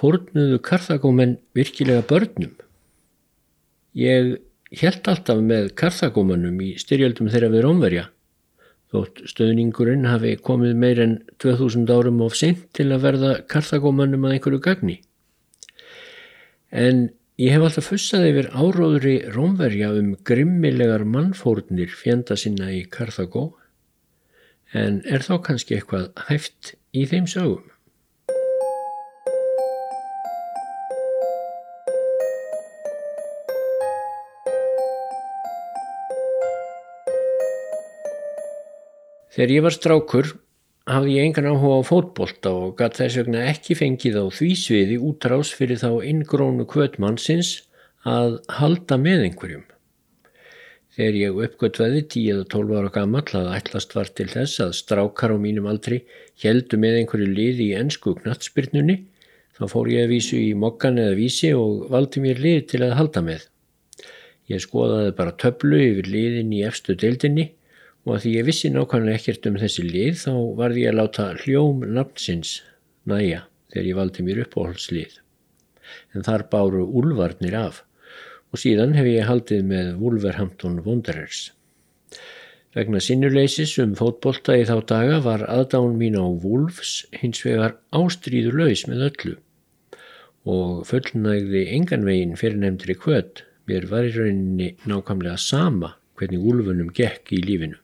fórnuðu karþagómenn virkilega börnum? Ég held alltaf með karþagómannum í styrjöldum þeirra við Rómverja, þótt stöðningurinn hafi komið meir en 2000 árum of seint til að verða karþagómannum að einhverju gagni. En ég hef alltaf fussað yfir áróðri Rómverja um grimmilegar mannfórnir fjenda sinna í Karþagó, en er þá kannski eitthvað hæft í þeim sögum? Þegar ég var strákur hafði ég engan áhuga á fótbolta og gatt þess vegna ekki fengið á því sviði útrás fyrir þá inngrónu kvötmannsins að halda með einhverjum. Þegar ég uppgötvaði 10-12 ára gammal að ætlast var til þess að strákar á mínum aldri heldu með einhverju liði í ennsku knatsbyrnunni þá fór ég að vísu í mokkan eða vísi og valdi mér lið til að halda með. Ég skoðaði bara töflu yfir liðin í efstu deildinni og að því ég vissi nákvæmlega ekkert um þessi lið þá varði ég að láta hljóm nafnsins næja þegar ég valdi mér uppáhaldslið. En þar báru úlvarnir af og síðan hef ég haldið með Wolverhampton Wanderers. Vegna sinnuleysis um fótbolta í þá daga var aðdán mín á Wolves hins vegar ástríður laus með öllu og fullnægði enganvegin fyrir nefndri kvöt mér var í rauninni nákvæmlega sama hvernig úlfunum gekk í lífinu.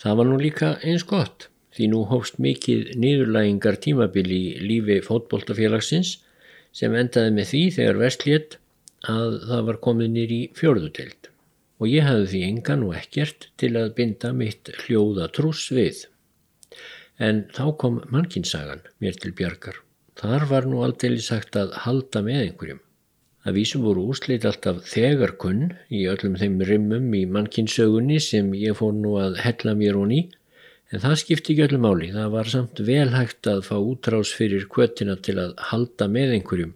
Það var nú líka eins gott því nú hófst mikið niðurlægingar tímabili í lífi fótboltafélagsins sem endaði með því þegar vestlétt að það var komið nýr í fjörðutild og ég hafði því engan og ekkert til að binda mitt hljóða trús við. En þá kom mannkinsagan mér til bjargar. Þar var nú aldrei sagt að halda með einhverjum. Að vísum voru úrslit alltaf þegarkunn í öllum þeim rimmum í mannkinsögunni sem ég fór nú að hella mér honi en það skipti ekki öllum máli. Það var samt velhægt að fá útrás fyrir kvötina til að halda með einhverjum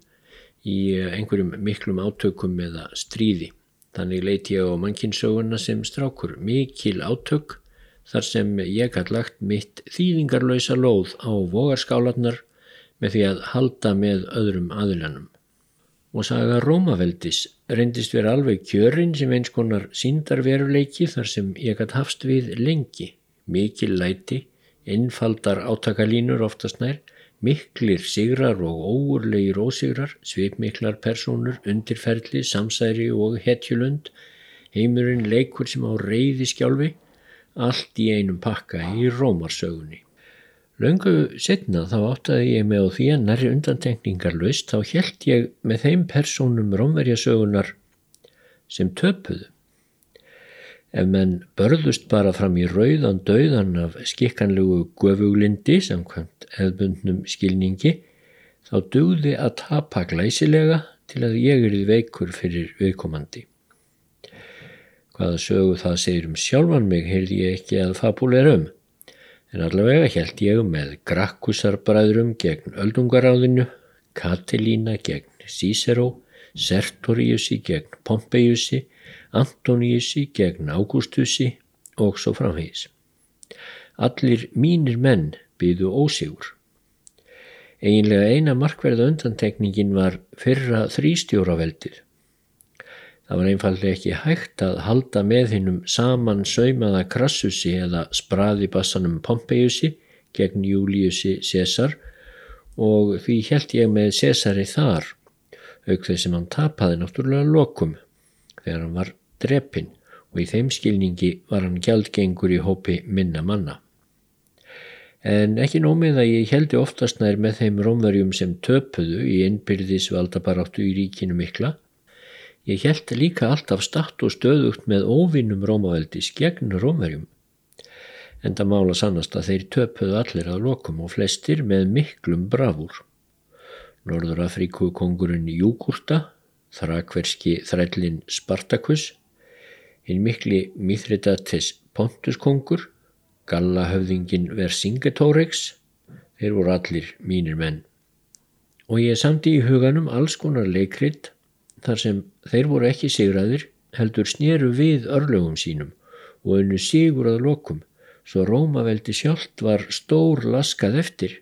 í einhverjum miklum átökum eða stríði. Þannig leiti ég á mannkinsögunna sem strákur mikil átök þar sem ég hatt lagt mitt þýðingarlösa lóð á vogarskálanar með því að halda með öðrum aðilanum og saga Rómaveldis reyndist vera alveg kjörin sem eins konar síndarveruleiki þar sem ég hatt hafst við lengi, mikil læti, innfaldar átakalínur oftast nær, miklir sigrar og óurlegir ósigrar, svipmiklar personur, undirferli, samsæri og hetjulund, heimurinn leikur sem á reyði skjálfi, allt í einum pakka í Rómarsögunni. Laungu setna þá áttaði ég með á því að nærri undantekningar löst þá held ég með þeim persónum rómverjasögunar sem töpuðu. Ef menn börðust bara fram í rauðan döðan af skikkanlegu gufuglindi samkvæmt eðbundnum skilningi þá dugði að tapa glæsilega til að ég erið veikur fyrir viðkomandi. Hvaða sögu það segir um sjálfan mig heyrði ég ekki að fabúleira um en allavega held ég með Grakkusarbræðrum gegn Öldungaráðinu, Katilína gegn Cícero, Sertoriusi gegn Pompeiusi, Antoniusi gegn Augustusi og svo framhegis. Allir mínir menn byðu ósigur. Eginlega eina markverða undantekningin var fyrra þrýstjóraveldið Það var einfallega ekki hægt að halda með hinnum saman saumaða Krassusi eða spraðibassanum Pompeiusi gegn Júliusi César og því held ég með Césari þar, auk þess sem hann tapaði náttúrulega lokum þegar hann var dreppin og í þeim skilningi var hann gjaldgengur í hópi minna manna. En ekki nómið að ég heldi oftast nær með þeim rómverjum sem töpuðu í innbyrðis valdabaráttu í ríkinu mikla Ég held líka alltaf statt og stöðugt með óvinnum Rómaveldis gegn Rómverjum. En það mála sannast að þeir töpuðu allir að lokum og flestir með miklum bravúr. Norður Afríku kongurinn Júgurta, þrakverski þrællin Spartakus, hinn mikli Mithridates Pontus kongur, Gallahöfðingin Vercingetorix, þeir voru allir mínir menn. Og ég samti í huganum alls konar leikrit þar sem þeir voru ekki sigraðir heldur snýru við örlögum sínum og unnu sigur að lokum svo Rómaveldi sjálft var stór laskað eftir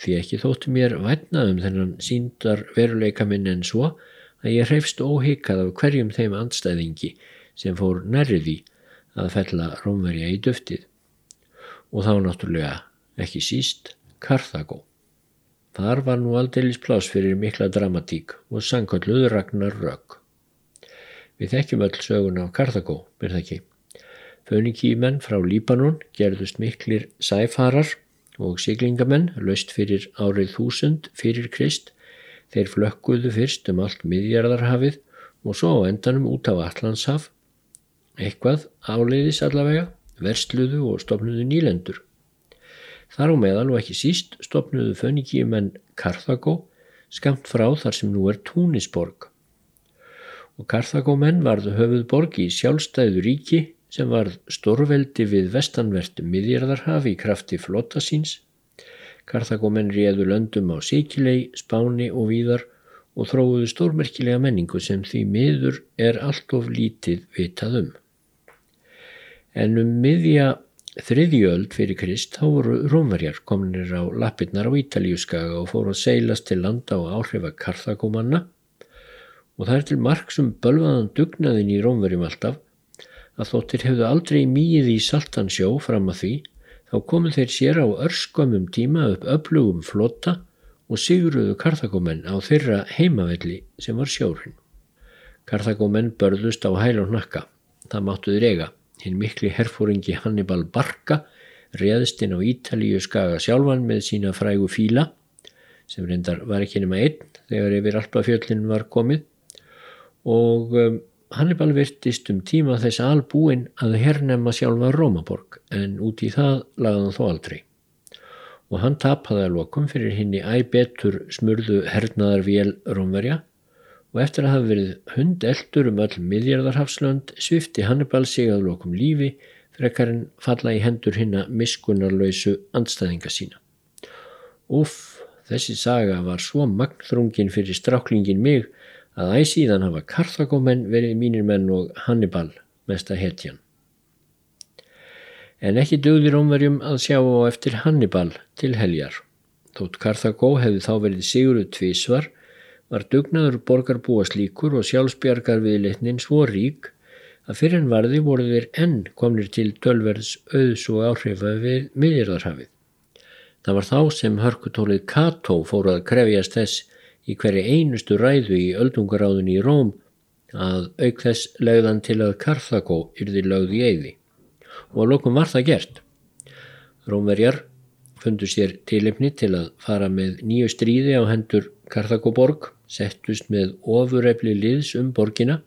því ekki þótti mér vætna um þennan síndar veruleika minn en svo að ég hreifst óhikað af hverjum þeim andstæðingi sem fór nærriði að fella Rómverja í döftið og þá náttúrulega ekki síst Karþagó. Þar var nú aldeilis plás fyrir mikla dramatík og sangkalluð Ragnar Rögg. Við þekkjum öll sögun af Karþagó, er það ekki? Fönikímenn frá Líbanon gerðust miklir sæfarar og siglingamenn löst fyrir árið þúsund fyrir Krist. Þeir flökkuðu fyrst um allt miðjarðarhafið og svo á endanum út á Allandshaf, eitthvað áleiðis allavega, versluðu og stofnuðu nýlendur. Þar á meðal og ekki síst stopnuðu fönikíumenn Karþagó skamt frá þar sem nú er Túnisborg. Og Karþagómenn varðu höfuð borg í sjálfstæðu ríki sem varð stórveldi við vestanvertu miðjarðarhafi í krafti flotta síns. Karþagómenn réðu löndum á Sikilei, Spáni og Víðar og þróuðu stórmerkilega menningu sem því miður er allt of lítið vitað um. En um miðja þriðjöld fyrir Krist þá voru rómverjar kominir á lappirnar á Ítalíuskaga og fóru að seilast til landa og áhrifa karþagómanna og það er til marg sem bölvaðan dugnaðin í rómverjum alltaf að þóttir hefðu aldrei mýið í saltansjó fram að því þá komu þeir sér á örskömmum tíma upp öflugum flotta og sigruðu karþagómenn á þeirra heimavelli sem var sjórin. Karþagómenn börðust á hæl og hnakka, það máttuður eiga Hinn mikli herfóringi Hannibal Barca réðst inn á Ítalíu skaga sjálfan með sína frægu fíla sem reyndar var ekki nema einn þegar yfir Alpafjöllin var komið. Og um, Hannibal virtist um tíma þess albúin að hernema sjálfa Rómaborg en út í það lagði hann þó aldrei. Og hann tapaði að lokum fyrir hinn í æbetur smurðu hernaðarvél Rómverja og eftir að hafa verið hundeldur um öll miðjarðarhafslönd svifti Hannibal sig að lokum lífi frekar en falla í hendur hinna miskunarlausu andstæðinga sína. Uff, þessi saga var svo magnþrungin fyrir stráklingin mig að æsíðan hafa Karthagómenn verið mínir menn og Hannibal mesta hetjan. En ekki dögðir ómverjum að sjá á eftir Hannibal til heljar. Þótt Karthagó hefði þá verið siguruð tvísvar var dugnaður borgarbúa slíkur og sjálfsbjargar viðleitnin svo rík að fyrir en varði voru þeir enn komnir til tölverðs auðs og áhrifa við miðjörðarhafið. Það var þá sem hörkutólið Kato fór að krefjast þess í hverju einustu ræðu í öldungaráðun í Róm að auk þess lögðan til að Karþagó yrði lögð í eigði og að lokum var það gert. Rómverjar fundu sér tilipni til að fara með nýju stríði á hendur Karþagóborg settust með ofurefli liðs um borgina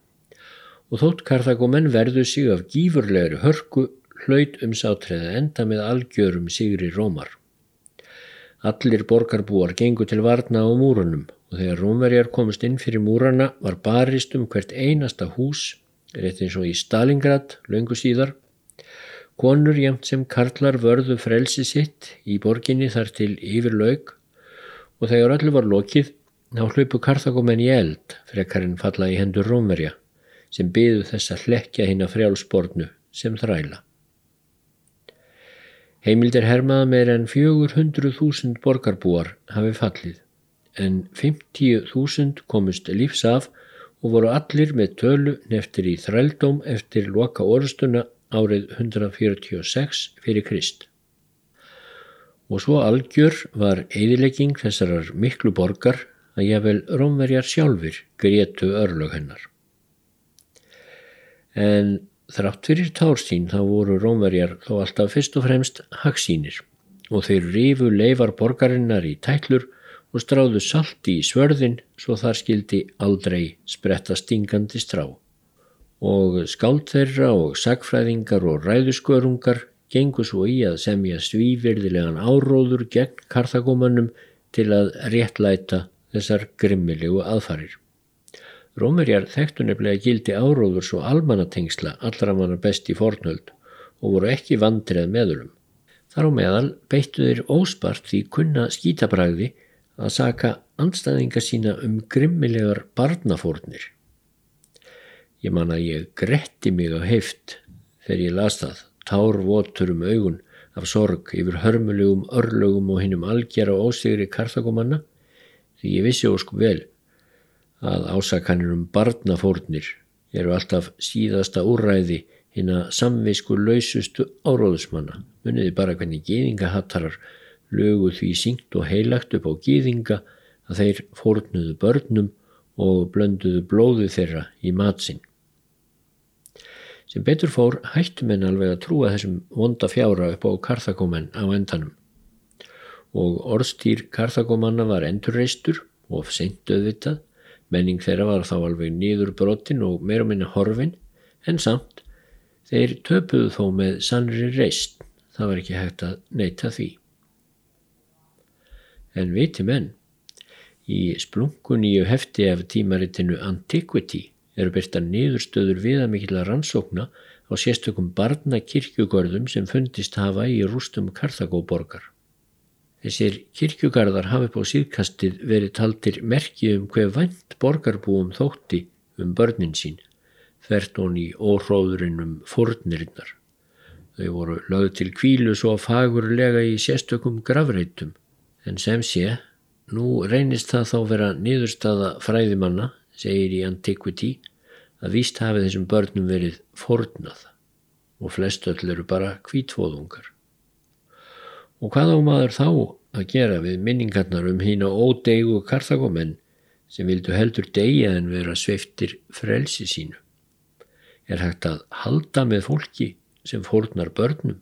og þótt Karþagómenn verðu sig af gífurlegri hörku hlaut um sátreða enda með algjörum sigri rómar. Allir borgarbúar gengu til varna á múrunum og þegar rómverjar komist inn fyrir múrana var barist um hvert einasta hús, rétt eins og í Stalingrad, löngu síðar. Konur jæmt sem karlar vörðu frelsi sitt í borginni þar til yfir laug og þegar öllu var lokið Ná hlupu Karþagómen í eld frekar en falla í hendur Rómverja sem byðu þess að hlekja hinn að frjálsbornu sem þræla. Heimildir hermaða meir en 400.000 borgarbúar hafi fallið en 50.000 komust lífs af og voru allir með tölu neftir í þrældóm eftir loka orðstuna árið 146 fyrir Krist. Og svo algjör var eðilegging þessarar miklu borgar að jável rómverjar sjálfur grétu örlög hennar. En þrátt fyrir társtín þá voru rómverjar þó alltaf fyrst og fremst hagsínir og þeir rifu leifar borgarinnar í tætlur og stráðu salti í svörðin svo þar skildi aldrei spretta stingandi strá. Og skált þeirra og sagfræðingar og ræðuskörungar gengu svo í að semja svívirðilegan áróður gegn karþagómanum til að réttlæta þessar grimmilegu aðfarir. Rómerjar þekktu nefnilega gildi áróður svo almanatengsla allra manna best í fornöld og voru ekki vandrið meðurum. Þar á meðal beittu þeir óspart því kunna skítabræði að saka anstæðinga sína um grimmilegar barnafórnir. Ég man að ég gretti mig á heift þegar ég las það, tár votur um augun af sorg yfir hörmulegum örlögum og hinnum algjara ósigri karþakomanna því ég vissi ósku vel að ásakanir um barnafórnir eru alltaf síðasta úræði hinn að samvisku lausustu áróðusmanna muniði bara hvernig gýðingahattarar lögu því syngt og heilagt upp á gýðinga að þeir fórnuðu börnum og blönduðu blóðu þeirra í matsinn. Sem betur fór hættum en alveg að trúa þessum vonda fjára upp á karþagómen á endanum og orðstýr karþagómanna var endurreistur og seint auðvitað, menning þeirra var þá alveg nýður brotin og meira minna horfin en samt þeir töpuðu þó með sannri reist, það var ekki hægt að neyta því. En viti menn, í splunkuníu hefti af tímaritinu Antiquity eru byrta niðurstöður viðamikilla rannsókna á sérstökum barnakirkjugörðum sem fundist hafa í rústum Karthagóborgar. Þessir kirkjugarðar hafi på síðkastið verið taldir merkið um hver vænt borgarbúum þótti um börnin sín, þvert hon í óhróðurinnum fórnirinnar. Þau voru lögð til kvílu svo fagurlega í sérstökum gravreitum, en sem sé, nú reynist það þá vera niðurstaða fræðimanna segir í Antiquity að víst hafi þessum börnum verið fornað og flest öll eru bara kvítfóðungar. Og hvað á maður þá að gera við minningarnar um hína ódeigu karþagomenn sem vildu heldur degja en vera sveiftir frelsi sínu? Er hægt að halda með fólki sem fornar börnum?